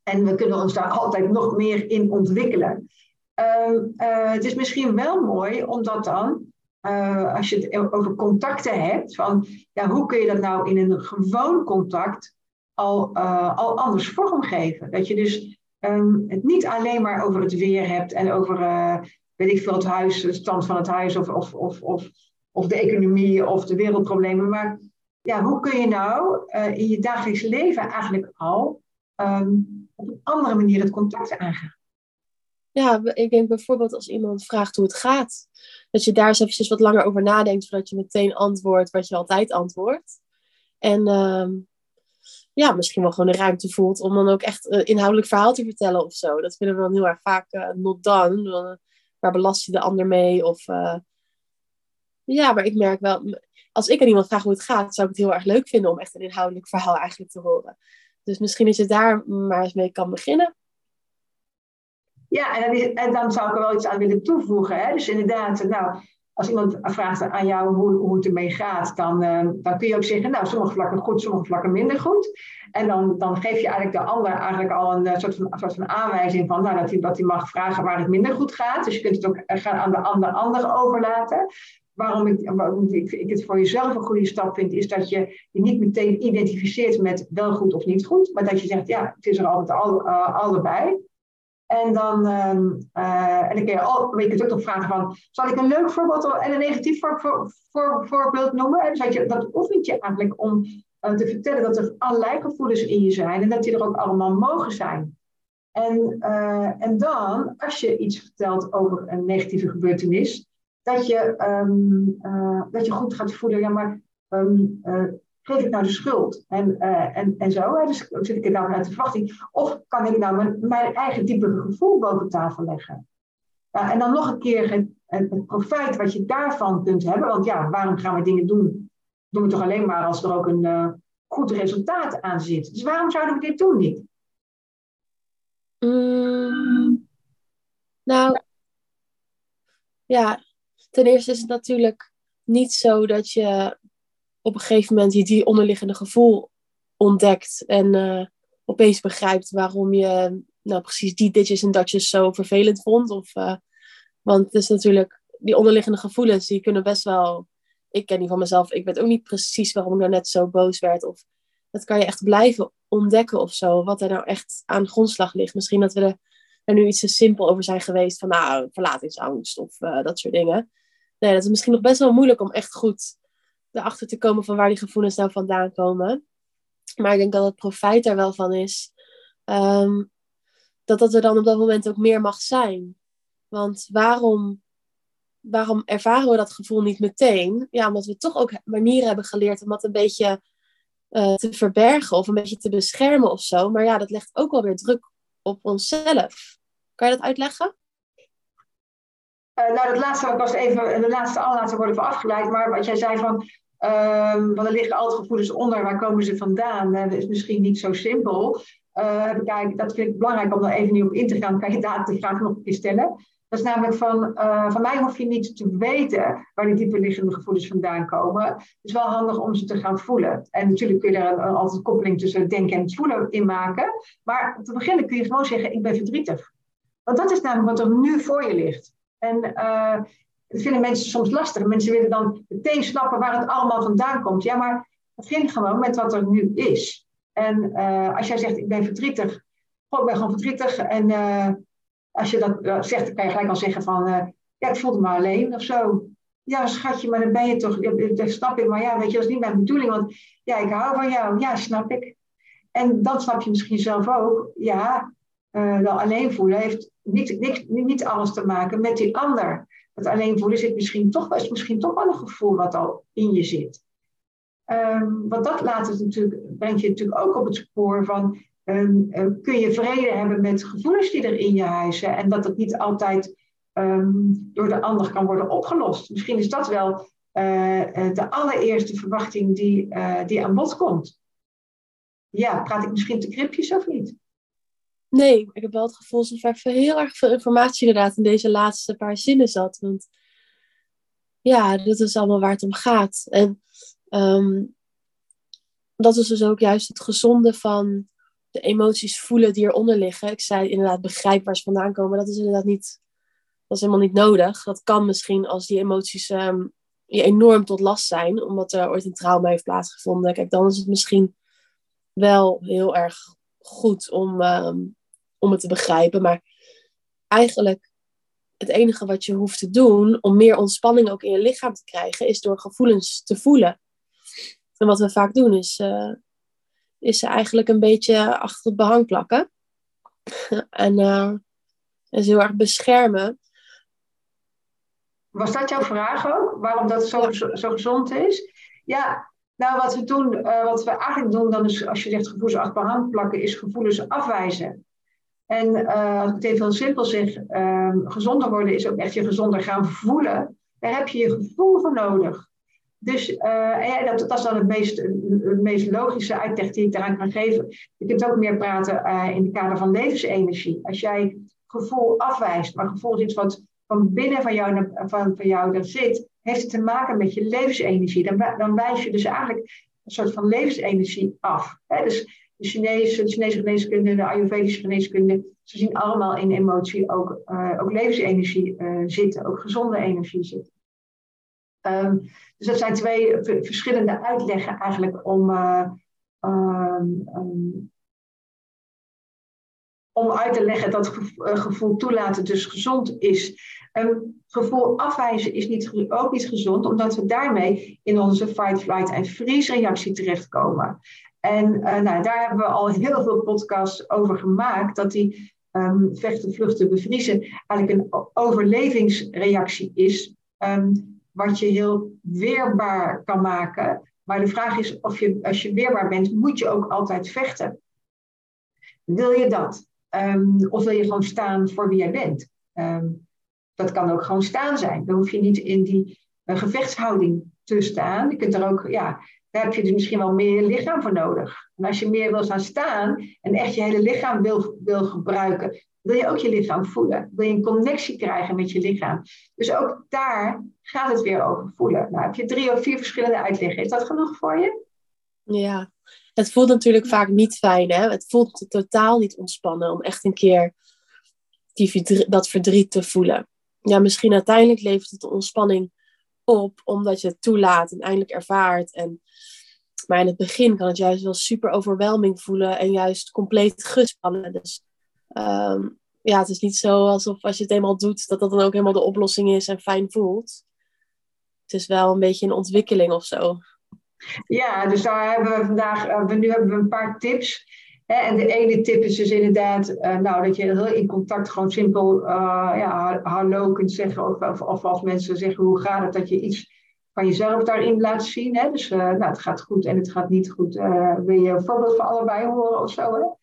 En we kunnen ons daar altijd nog meer in ontwikkelen. Ehm, eh, het is misschien wel mooi omdat dan, uh, als je het over contacten hebt, van ja, hoe kun je dat nou in een gewoon contact al, al anders vormgeven? Dat je dus um, het niet alleen maar over het weer hebt en over, weet ik veel, het huis, de stand van het huis of, of, of, of, of de economie of de wereldproblemen, maar ja, hoe kun je nou in je dagelijks leven eigenlijk al um, op een andere manier het contact aangaan? ja, ik denk bijvoorbeeld als iemand vraagt hoe het gaat, dat je daar eens wat langer over nadenkt voordat je meteen antwoordt wat je altijd antwoordt. En uh, ja, misschien wel gewoon de ruimte voelt om dan ook echt een inhoudelijk verhaal te vertellen of zo. Dat vinden we dan heel erg vaak uh, not done. Waar belast je de ander mee? Of, uh, ja, maar ik merk wel, als ik aan iemand vraag hoe het gaat, zou ik het heel erg leuk vinden om echt een inhoudelijk verhaal eigenlijk te horen. Dus misschien dat je daar maar eens mee kan beginnen. Ja, en dan, dan, zou ik er wel iets aan willen toevoegen. Hè? Dus inderdaad, nou, als iemand vraagt aan jou hoe, hoe het ermee gaat, dan, uh, dan kun je ook zeggen, nou, sommige vlakken goed, sommige vlakken minder goed. En dan, dan geef je eigenlijk de ander eigenlijk al een uh, soort, van, soort van aanwijzing van nou, dat, hij, dat hij mag vragen waar het minder goed gaat. Dus je kunt het ook gaan aan de ander, ander overlaten. Waarom ik, waarom ik, ik het voor jezelf een goede stap vind, is dat je je niet meteen identificeert met wel goed of niet goed, maar dat je zegt, ja, het is er altijd al, uh, allebei. En dan, uh, uh, en kun je, al, je kunt ook nog vragen van, zal ik een leuk voorbeeld en een negatief voor, voor, voor, voorbeeld noemen? En je, dat oefent je eigenlijk om uh, te vertellen dat er allerlei gevoelens in je zijn en dat die er ook allemaal mogen zijn. En, uh, en dan, als je iets vertelt over een negatieve gebeurtenis, dat je, um, dat je goed gaat voelen, ja maar um, geef ik nou de schuld? En, uh, en, en zo, dus zit ik er nou vanuit de verwachting? Of kan ik nou mijn, eigen diepere gevoel boven tafel leggen? En dan nog een keer het, profijt wat je daarvan kunt hebben. Want ja, waarom gaan we dingen doen? Doen we toch alleen maar als er ook een uh, goed resultaat aan zit. Dus waarom zouden we dit doen niet? Mm, nou, ja, ten eerste is het natuurlijk niet zo dat je op een gegeven moment je die onderliggende gevoel ontdekt en uh, opeens begrijpt waarom je nou precies die ditjes en datjes zo vervelend vond. Of, uh, want het is natuurlijk, die onderliggende gevoelens, die kunnen best wel, ik ken die van mezelf, ik weet ook niet precies waarom ik nou net zo boos werd. Of dat kan je echt blijven ontdekken of zo, wat er nou echt aan grondslag ligt. Misschien dat we er, nu iets te simpel over zijn geweest van, nou, verlatingsangst of uh, dat soort dingen. Nee, dat is misschien nog best wel moeilijk om echt goed erachter te komen van waar die gevoelens nou vandaan komen. Maar ik denk dat het profijt er wel van is. Um, dat dat er dan op dat moment ook meer mag zijn. Want waarom, waarom ervaren we dat gevoel niet meteen? Ja, omdat we toch ook manieren hebben geleerd om dat een beetje uh, te verbergen of een beetje te beschermen of zo. Maar ja, dat legt ook wel weer druk op onszelf. Kan je dat uitleggen? Uh, nou, dat laatste was even, de laatste, allerlaatste wordt even afgeleid. Maar wat jij zei van, Um, want er liggen altijd gevoelens onder, waar komen ze vandaan? Dat is misschien niet zo simpel. Uh, kijk, dat vind ik belangrijk om daar even niet op in te gaan. Kan je daar de vraag nog een keer stellen? Dat is namelijk van, uh, van mij hoef je niet te weten waar die dieper liggende gevoelens vandaan komen. Het is wel handig om ze te gaan voelen. En natuurlijk kun je daar altijd een koppeling tussen denken en het voelen in maken. Maar te beginnen kun je gewoon zeggen, ik ben verdrietig. Want dat is namelijk wat er nu voor je ligt. En uh, dat vinden mensen soms lastig. Mensen willen dan meteen snappen waar het allemaal vandaan komt. Ja, maar begin gewoon met wat er nu is. En uh, als jij zegt, ik ben verdrietig. God, ik ben gewoon verdrietig. En uh, als je dat uh, zegt, dan kan je gelijk al zeggen van... ja, ik voelde me alleen of zo. Ja, schatje, maar dan ben je toch... Dat snap ik, maar ja, weet je, dat is niet mijn bedoeling. Want ja, ik hou van jou. Ja, snap ik. En dan snap je misschien zelf ook... Ja, wel alleen voelen heeft niet, niet, niet alles te maken met die ander. Het alleen voelen zit misschien toch, is misschien toch wel een gevoel wat al in je zit. Um, want dat laat het natuurlijk, brengt je natuurlijk ook op het spoor van um, um, kun je vrede hebben met gevoelens die er in je huizen en dat het niet altijd door de ander kan worden opgelost. Misschien is dat wel uh, de allereerste verwachting die, uh, die aan bod komt. Ja, praat ik misschien te kripjes of niet? Nee, ik heb wel het gevoel alsof er heel erg veel informatie inderdaad in deze laatste paar zinnen zat. Want ja, dat is allemaal waar het om gaat. En um, dat is dus ook juist het gezonde van de emoties voelen die eronder liggen. Ik zei inderdaad begrijp waar ze vandaan komen. Dat is inderdaad niet Dat is helemaal niet nodig. Dat kan misschien als die emoties ehm, je enorm tot last zijn, omdat er ooit een trauma heeft plaatsgevonden. Kijk, dan is het misschien wel heel erg goed om, ehm, om het te begrijpen. Maar eigenlijk het enige wat je hoeft te doen om meer ontspanning ook in je lichaam te krijgen, is door gevoelens te voelen. En wat we vaak doen is, uh, is ze eigenlijk een beetje achter het behang plakken. en, uh, en ze heel erg beschermen. Was dat jouw vraag ook? Waarom dat zo, zo, gezond is? Ja, nou wat we doen, uh, wat we eigenlijk doen, dan is als je zegt gevoelens achter behang plakken, is gevoelens afwijzen. En uh, als ik het even heel simpel zeg, uh, gezonder worden is ook echt je gezonder gaan voelen. Daar heb je je gevoel voor nodig. Dus uh, dat, dat, is dan het meest, het meest logische uitleg die ik daaraan kan geven. Je kunt ook meer praten uh, in het kader van levensenergie. Als jij gevoel afwijst, maar gevoel is iets wat van binnen van jou, van, van jou er zit, heeft het te maken met je levensenergie. Dan, dan wijs je dus eigenlijk een soort van levensenergie af. Hè? Dus de Chinese, de Chinese geneeskunde, de Ayurvedische geneeskunde, ze zien allemaal in emotie ook, uh, ook levensenergie uh, zitten, ook gezonde energie zitten. Um, dus dat zijn twee verschillende uitleggen eigenlijk om, uh, um, um, om uit te leggen dat gevoel toelaten dus gezond is. Um, gevoel afwijzen is niet, ook niet gezond, omdat we daarmee in onze fight, flight en freeze reactie terechtkomen. En uh, nou, daar hebben we al heel veel podcasts over gemaakt, dat die um, vechten, vluchten, bevriezen eigenlijk een overlevingsreactie is, um, wat je heel weerbaar kan maken. Maar de vraag is of je, als je weerbaar bent, moet je ook altijd vechten. Wil je dat? Um, of wil je gewoon staan voor wie jij bent? dat kan ook gewoon staan zijn. Dan hoef je niet in die uh, gevechtshouding te staan. Je kunt er ook, ja, daar heb je dus misschien wel meer lichaam voor nodig. En als je meer wil gaan staan en echt je hele lichaam wil, wil gebruiken, wil je ook je lichaam voelen. Wil je een connectie krijgen met je lichaam. Dus ook daar gaat het weer over voelen. Nou, heb je drie of vier verschillende uitleggen. Is dat genoeg voor je? Ja, het voelt natuurlijk vaak niet fijn. Hè? Het voelt totaal niet ontspannen om echt een keer die, dat verdriet te voelen. Ja, misschien uiteindelijk levert het de ontspanning op, omdat je het toelaat en eindelijk ervaart. En, maar in het begin kan het juist wel super overweldigend voelen en juist compleet gespannen. Dus um, ja, het is niet zo alsof als je het eenmaal doet, dat dat dan ook helemaal de oplossing is en fijn voelt. Het is wel een beetje een ontwikkeling of zo. Ja, dus daar hebben we vandaag, uh, nu hebben we een paar tips en de ene tip is dus inderdaad, uh, nou, dat je heel in contact gewoon simpel uh, ja, hallo kunt zeggen. Of, of, als mensen zeggen hoe gaat het, dat je iets van jezelf daarin laat zien. Hè? Dus uh, nou, het gaat goed en het gaat niet goed. wil je een voorbeeld van allebei horen of zo?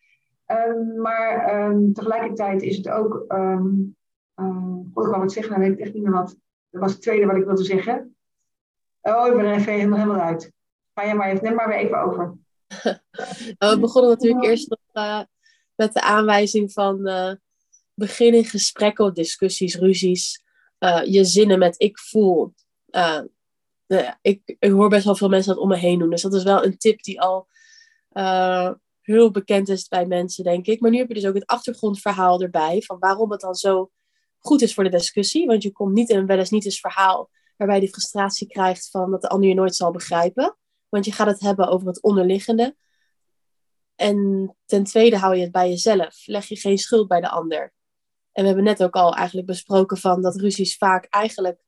Um, maar um, tegelijkertijd is het ook. Um, God, ik wou wat zeggen, dan weet ik echt niet meer wat. Dat was het tweede wat ik wilde zeggen. Oh, ik ben er even helemaal, helemaal uit. Ga je maar even, maar weer even over. we begonnen natuurlijk eerst nog uh, met de aanwijzing van uh, begin in gesprekken discussies, ruzies. Uh, je zinnen met ik voel. ik, ik hoor best wel veel mensen dat om me heen doen. Dus dat is wel een tip die al heel bekend is bij mensen, denk ik. Maar nu heb je dus ook het achtergrondverhaal erbij. Van waarom het dan zo goed is voor de discussie. Want je komt niet in een wel eens niet eens verhaal waarbij je die frustratie krijgt van dat de ander je nooit zal begrijpen. Want je gaat het hebben over het onderliggende. En ten tweede hou je het bij jezelf. Leg je geen schuld bij de ander. En we hebben net ook al eigenlijk besproken van dat ruzies vaak eigenlijk,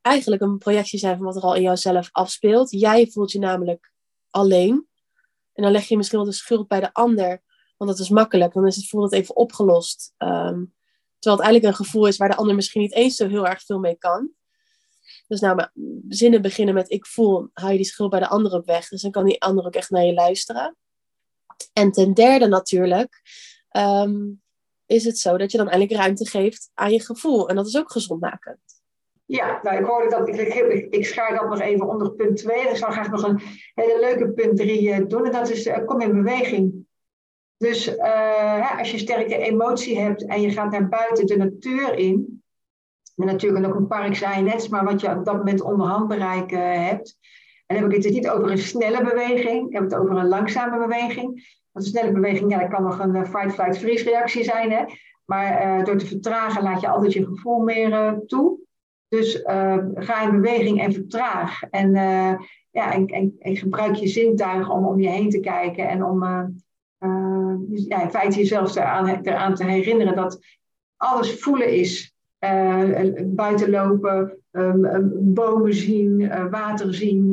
eigenlijk een projectie zijn van wat er al in jouzelf afspeelt. Jij voelt je namelijk alleen. En dan leg je misschien wel de schuld bij de ander. Want dat is makkelijk. Dan is het voelt het even opgelost. Um, terwijl het eigenlijk een gevoel is waar de ander misschien niet eens zo heel erg veel mee kan. Dus nou, zinnen beginnen met ik voel, hou je die schuld bij de ander op weg. Dus dan kan die ander ook echt naar je luisteren. En ten derde natuurlijk um, is het zo dat je dan eigenlijk ruimte geeft aan je gevoel. En dat is ook gezondmakend. Ja, nou, ik hoorde dat, ik, ik, schaar dat nog even onder punt 2. Ik zou graag nog een hele leuke punt 3 uh, doen. En dat is, uh, kom in beweging. Dus uh, als je sterke emotie hebt en je gaat naar buiten de natuur in, en natuurlijk ook een park zijn, net maar wat je op dat moment onderhand bereiken hebt. En heb ik het dus niet over een snelle beweging, ik heb het over een langzame beweging. Want een snelle beweging, ja, dat kan nog een eh, fight-flight-freeze reactie zijn. Hè? Maar door te vertragen laat je altijd je gevoel meer toe. Dus ga in beweging en vertraag. En, ja, en, en, gebruik je zintuigen om om je heen te kijken en om dus, ja, in feite jezelf eraan, eraan te herinneren dat alles voelen is. Uh, lopen, um, bomen zien, uh, water zien.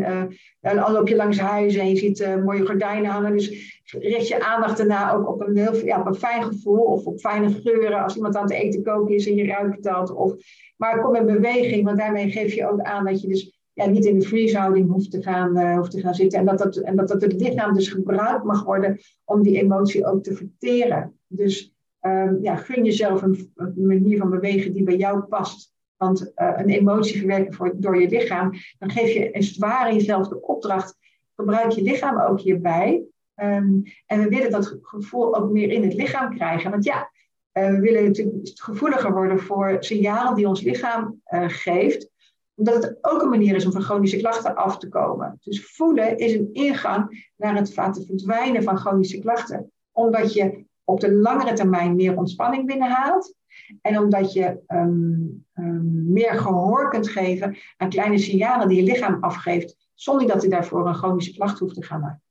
Uh, al loop je langs huizen en je ziet mooie gordijnen hangen. Dus richt je aandacht daarna ook op een, heel, ja, op een fijn gevoel of op fijne geuren. Als iemand aan het eten koken is en je ruikt dat. Of, maar kom in beweging, want daarmee geef je ook aan dat je dus ja, niet in de freeze-houding hoeft, te gaan, hoeft te gaan zitten. En dat, dat, en dat, dat het lichaam dus gebruikt mag worden om die emotie ook te verteren. Dus um, ja, gun jezelf een, manier van bewegen die bij jou past. Want uh, een emotie verwerken door je lichaam, dan geef je als het ware jezelf de opdracht, gebruik je lichaam ook hierbij. Um, en we willen dat gevoel ook meer in het lichaam krijgen. Want ja, uh, we willen natuurlijk gevoeliger worden voor signalen die ons lichaam uh, geeft omdat het ook een manier is om van chronische klachten af te komen. Dus voelen is een ingang naar het verdwijnen van chronische klachten. Omdat je op de langere termijn meer ontspanning binnenhaalt. En omdat je um, um, meer gehoor kunt geven aan kleine signalen die je lichaam afgeeft, zonder dat je daarvoor een chronische klacht hoeft te gaan maken.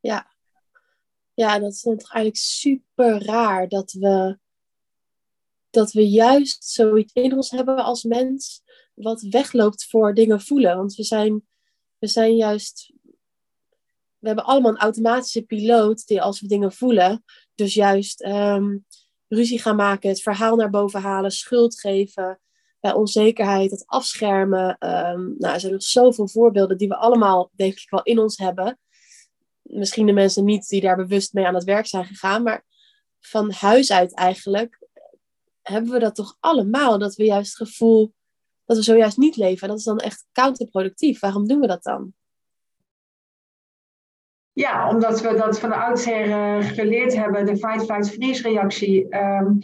Ja, ja dat is toch eigenlijk super raar dat we, dat we juist zoiets in ons hebben als mens, wat wegloopt voor dingen voelen. Want we zijn, we zijn juist we hebben allemaal een automatische piloot die als we dingen voelen, dus juist um, ruzie gaan maken, het verhaal naar boven halen, schuld geven, bij onzekerheid, het afschermen. Um, nou, er zijn nog zoveel voorbeelden die we allemaal, denk ik, wel in ons hebben. Misschien de mensen niet die daar bewust mee aan het werk zijn gegaan, maar van huis uit eigenlijk hebben we dat toch allemaal, dat we juist het gevoel dat we zojuist niet leven. En dat is dan echt counterproductief. Waarom doen we dat dan? Ja, omdat we dat van de oudsher uh, geleerd hebben, de fight-flight-freeze-reactie. Um,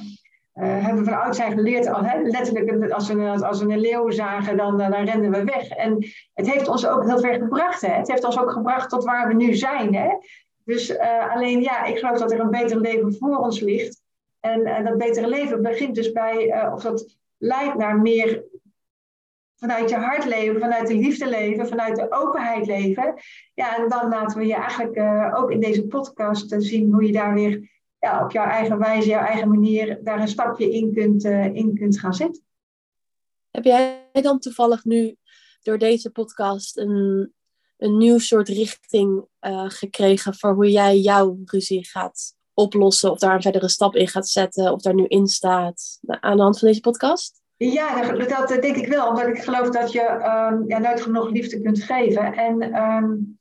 uh, hebben we van oudsher geleerd, al, letterlijk als we, als we een leeuw zagen, dan, dan renden we weg. En het heeft ons ook heel ver gebracht. Hè. Het heeft ons ook gebracht tot waar we nu zijn. Hè. Dus alleen ja, ik geloof dat er een beter leven voor ons ligt. En dat betere leven begint dus bij, of dat leidt naar meer vanuit je hart leven, vanuit de liefde leven, vanuit de openheid leven. Ja, en dan laten we je eigenlijk uh, ook in deze podcast uh, zien hoe je daar weer ja, op jouw eigen wijze, jouw eigen manier, daar een stapje in kunt, uh, in kunt gaan zetten. Heb jij dan toevallig nu door deze podcast een, een nieuw soort richting gekregen voor hoe jij jouw ruzie gaat oplossen, of daar een verdere stap in gaat zetten, of daar nu in staat aan de hand van deze podcast? Ja, dat, denk ik wel, omdat ik geloof dat je um, ja, nooit genoeg liefde kunt geven. En um,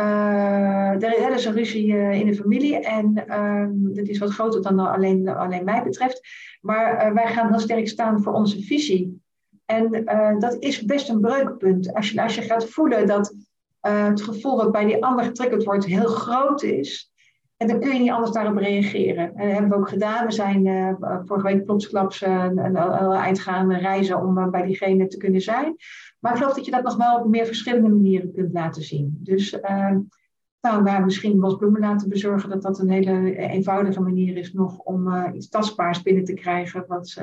uh, er is een ruzie uh, in de familie en um, dat is wat groter dan alleen, alleen mij betreft. Maar uh, wij gaan heel sterk staan voor onze visie. En dat is best een breukpunt. Als je, als je gaat voelen dat het gevoel wat bij die ander getriggerd wordt heel groot is, en dan kun je niet anders daarop reageren. En dat hebben we ook gedaan. We zijn uh, vorige week plotsklaps uh, een, eind gaan reizen om uh, bij diegene te kunnen zijn. Maar ik geloof dat je dat nog wel op meer verschillende manieren kunt laten zien. Dus nou, waar misschien bosbloemen laten bezorgen, dat dat een hele eenvoudige manier is nog om iets tastbaars binnen te krijgen wat,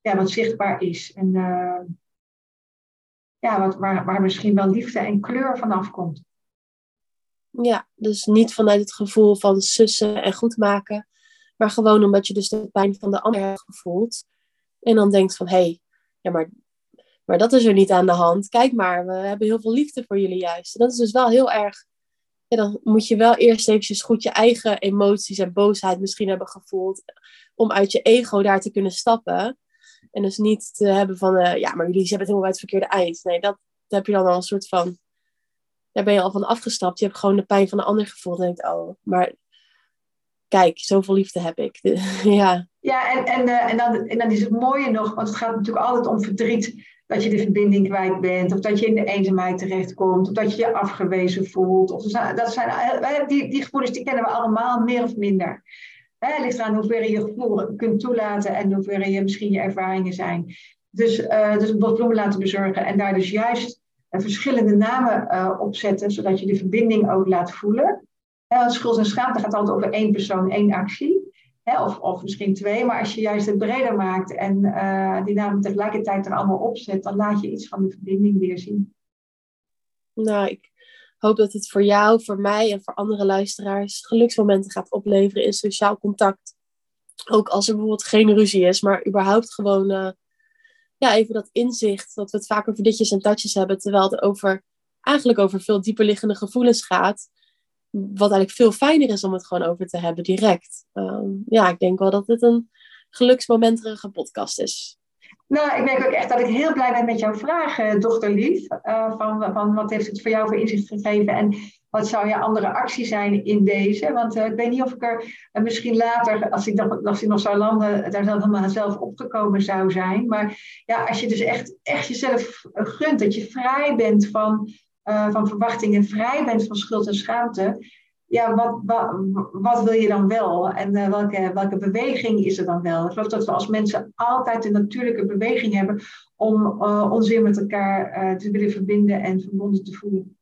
ja, wat zichtbaar is. En ja, wat, waar, waar misschien wel liefde en kleur vanaf komt. Ja, dus niet vanuit het gevoel van sussen en goed maken, maar gewoon omdat je dus de pijn van de ander hebt gevoeld. En dan denkt van, hé, hey, ja, maar, maar dat is er niet aan de hand. Kijk maar, we hebben heel veel liefde voor jullie juist. En dat is dus wel heel erg, ja, dan moet je wel eerst eventjes goed je eigen emoties en boosheid misschien hebben gevoeld, om uit je ego daar te kunnen stappen. En dus niet te hebben van, uh, ja, maar jullie hebben het helemaal bij het verkeerde eind. Nee, dat, dat heb je dan al een soort van daar ben je al van afgestapt. Je hebt gewoon de pijn van de ander gevoeld. En denkt, oh, maar kijk, zoveel liefde heb ik. ja, ja en, en, uh, en, dan, en dan is het mooie nog, want het gaat natuurlijk altijd om verdriet. Dat je de verbinding kwijt bent, of dat je in de eenzaamheid terechtkomt, of dat je je afgewezen voelt. Of dat zijn, eh, die, die gevoelens die kennen we allemaal, meer of minder. Het ligt eraan hoeverre je gevoel kunt toelaten en hoeverre je misschien je ervaringen zijn. Dus, uh, dus een bos bloemen laten bezorgen en daar dus juist verschillende namen uh, opzetten, zodat je de verbinding ook laat voelen. Uh, schuld en schaamte gaat altijd over één persoon, één actie. Of, of misschien twee, maar als je juist het breder maakt en uh, die namen tegelijkertijd er allemaal opzet, dan laat je iets van de verbinding weer zien. Nou, ik hoop dat het voor jou, voor mij en voor andere luisteraars geluksmomenten gaat opleveren in sociaal contact. Ook als er bijvoorbeeld geen ruzie is, maar überhaupt gewoon uh, ja, even dat inzicht dat we het vaak over ditjes en tatjes hebben, terwijl het over, eigenlijk over veel dieperliggende gevoelens gaat. Wat eigenlijk veel fijner is om het gewoon over te hebben, direct. Um, ja, ik denk wel dat dit een geluksmomenterige podcast is. Nou, ik denk ook echt dat ik heel blij ben met jouw vraag, eh, dochter Lief. Uh, van, van wat heeft het voor jou voor inzicht gegeven en wat zou je andere actie zijn in deze? Want uh, ik weet niet of ik er misschien later, als ik, nog, als ik nog zou landen, daar helemaal zelf opgekomen zou zijn. Maar ja, als je dus echt, echt jezelf gunt, dat je vrij bent van, van verwachtingen, vrij bent van schuld en schaamte ja, wat, wat, wat, wil je dan wel? En uh, welke, welke beweging is er dan wel? Ik geloof dat we als mensen altijd een natuurlijke beweging hebben om uh, ons weer met elkaar uh, te willen verbinden en verbonden te voelen.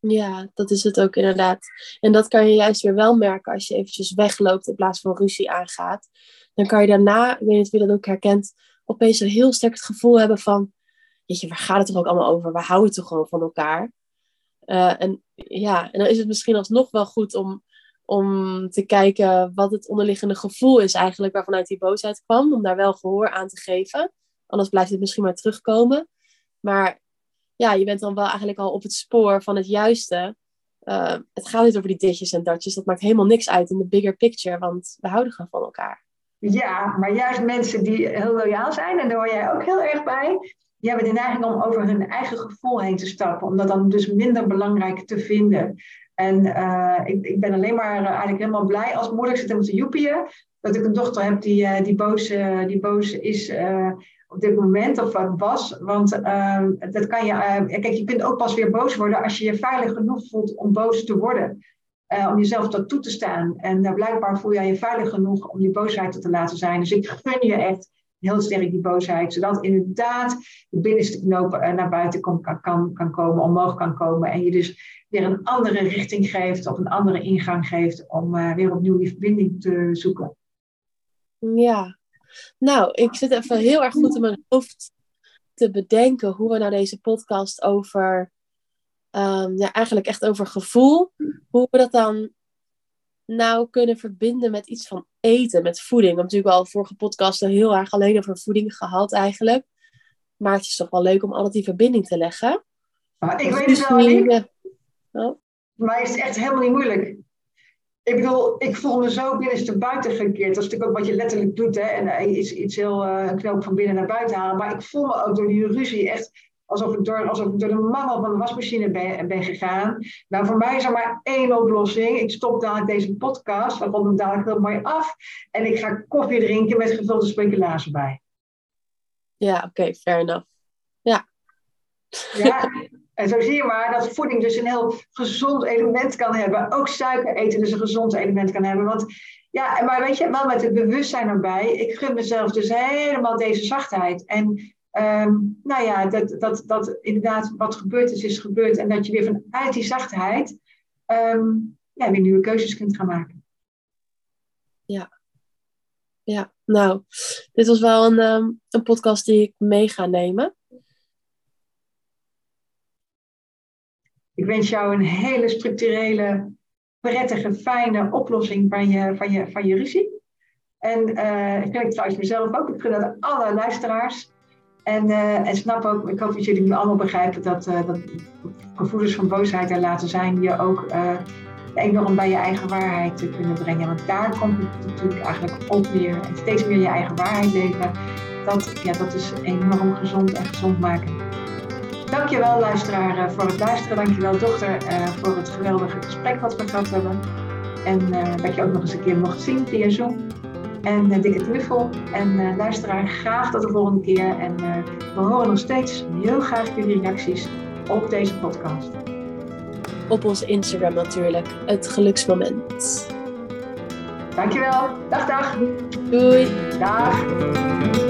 Ja, dat is het ook inderdaad. En dat kan je juist weer wel merken als je eventjes wegloopt in plaats van ruzie aangaat. Dan kan je daarna, ik weet niet of je dat ook herkent, opeens een heel sterk het gevoel hebben van, jeetje, waar gaat het toch ook allemaal over? We houden toch gewoon van elkaar? Uh, en ja, en dan is het misschien alsnog wel goed om, om te kijken wat het onderliggende gevoel is eigenlijk waarvanuit die boosheid kwam. Om daar wel gehoor aan te geven. Anders blijft het misschien maar terugkomen. Maar ja, je bent dan wel eigenlijk al op het spoor van het juiste. Uh, het gaat niet over die ditjes en datjes. Dat maakt helemaal niks uit in de bigger picture. Want we houden gewoon van elkaar. Ja, maar juist mensen die heel loyaal zijn, en daar hoor jij ook heel erg bij, die hebben de neiging om over hun eigen gevoel heen te stappen, om dat dan dus minder belangrijk te vinden. En uh, ik, ik, ben alleen maar eigenlijk helemaal blij als moeder. Ik zit helemaal te joepieën. Dat ik een dochter heb die, uh, die, boos, die boos is op dit moment, of wat was. Want dat kan je. kijk, je kunt ook pas weer boos worden als je je veilig genoeg voelt om boos te worden. om jezelf dat toe te staan. En blijkbaar voel jij je veilig genoeg om die boosheid te laten zijn. Dus ik gun je echt heel sterk die boosheid, zodat inderdaad de binnenste knoop eh, naar buiten kan, kan, kan komen, omhoog kan komen. En je dus weer een andere richting geeft of een andere ingang geeft om uh, weer opnieuw die verbinding te zoeken. Ja, nou, ik zit even heel erg goed in mijn hoofd te bedenken hoe we nou deze podcast over, um, ja, eigenlijk echt over gevoel, hoe we dat dan nou kunnen verbinden met iets van eten, met voeding. We hebben natuurlijk al vorige podcasten heel erg alleen over voeding gehad eigenlijk. Maar het is toch wel leuk om altijd die verbinding te leggen. Maar ik weet het wel niet. Oh. Maar is het echt helemaal niet moeilijk. Ik bedoel, ik voel me zo binnenste buiten gekeerd. Dat is natuurlijk ook wat je letterlijk doet. Hè? En uh, iets, iets heel uh, knoop van binnen naar buiten halen. Maar ik voel me ook door die ruzie echt alsof ik door, alsof ik door de mangel van de wasmachine ben, ben gegaan. Nou, voor mij is er maar één oplossing. Ik stop dadelijk deze podcast, we ronden hem dadelijk heel mooi af. En ik ga koffie drinken met gevulde speculatie bij. Ja, oké, okay, fair enough. Ja. Ja, en zo zie je maar dat voeding dus een heel gezond element kan hebben. Ook suiker eten dus een gezond element kan hebben. Want ja, maar weet je, wel met het bewustzijn erbij. Ik gun mezelf dus helemaal deze zachtheid. En Um, nou ja, dat, dat, dat inderdaad wat gebeurd is, is gebeurd. En dat je weer vanuit die zachtheid um, ja, weer nieuwe keuzes kunt gaan maken. Ja. Ja, nou, dit was wel een, um, een podcast die ik mee ga nemen. Ik wens jou een hele structurele, prettige, fijne oplossing van je, van je, van je ruzie. En uh, ik gun trouwens mezelf ook. Ik gun alle luisteraars. En, uh, en snap ook, ik hoop dat jullie nu allemaal begrijpen dat, uh, dat gevoelens van boosheid er laten zijn, je ook enorm bij je eigen waarheid te kunnen brengen. Want daar komt het natuurlijk eigenlijk op weer. En steeds meer je eigen waarheid leven. Dat, ja, dat is enorm gezond en gezond maken. Dankjewel luisteraar voor het luisteren. Dankjewel dochter voor het geweldige gesprek wat we gehad hebben. En dat je ook nog eens een keer mocht zien via Zoom. En dikke knuffel. En luisteraar, graag tot de volgende keer. En we horen nog steeds heel graag jullie reacties op deze podcast. Op onze Instagram natuurlijk, het geluksmoment. Dankjewel. Dag, dag. Doei. Dag.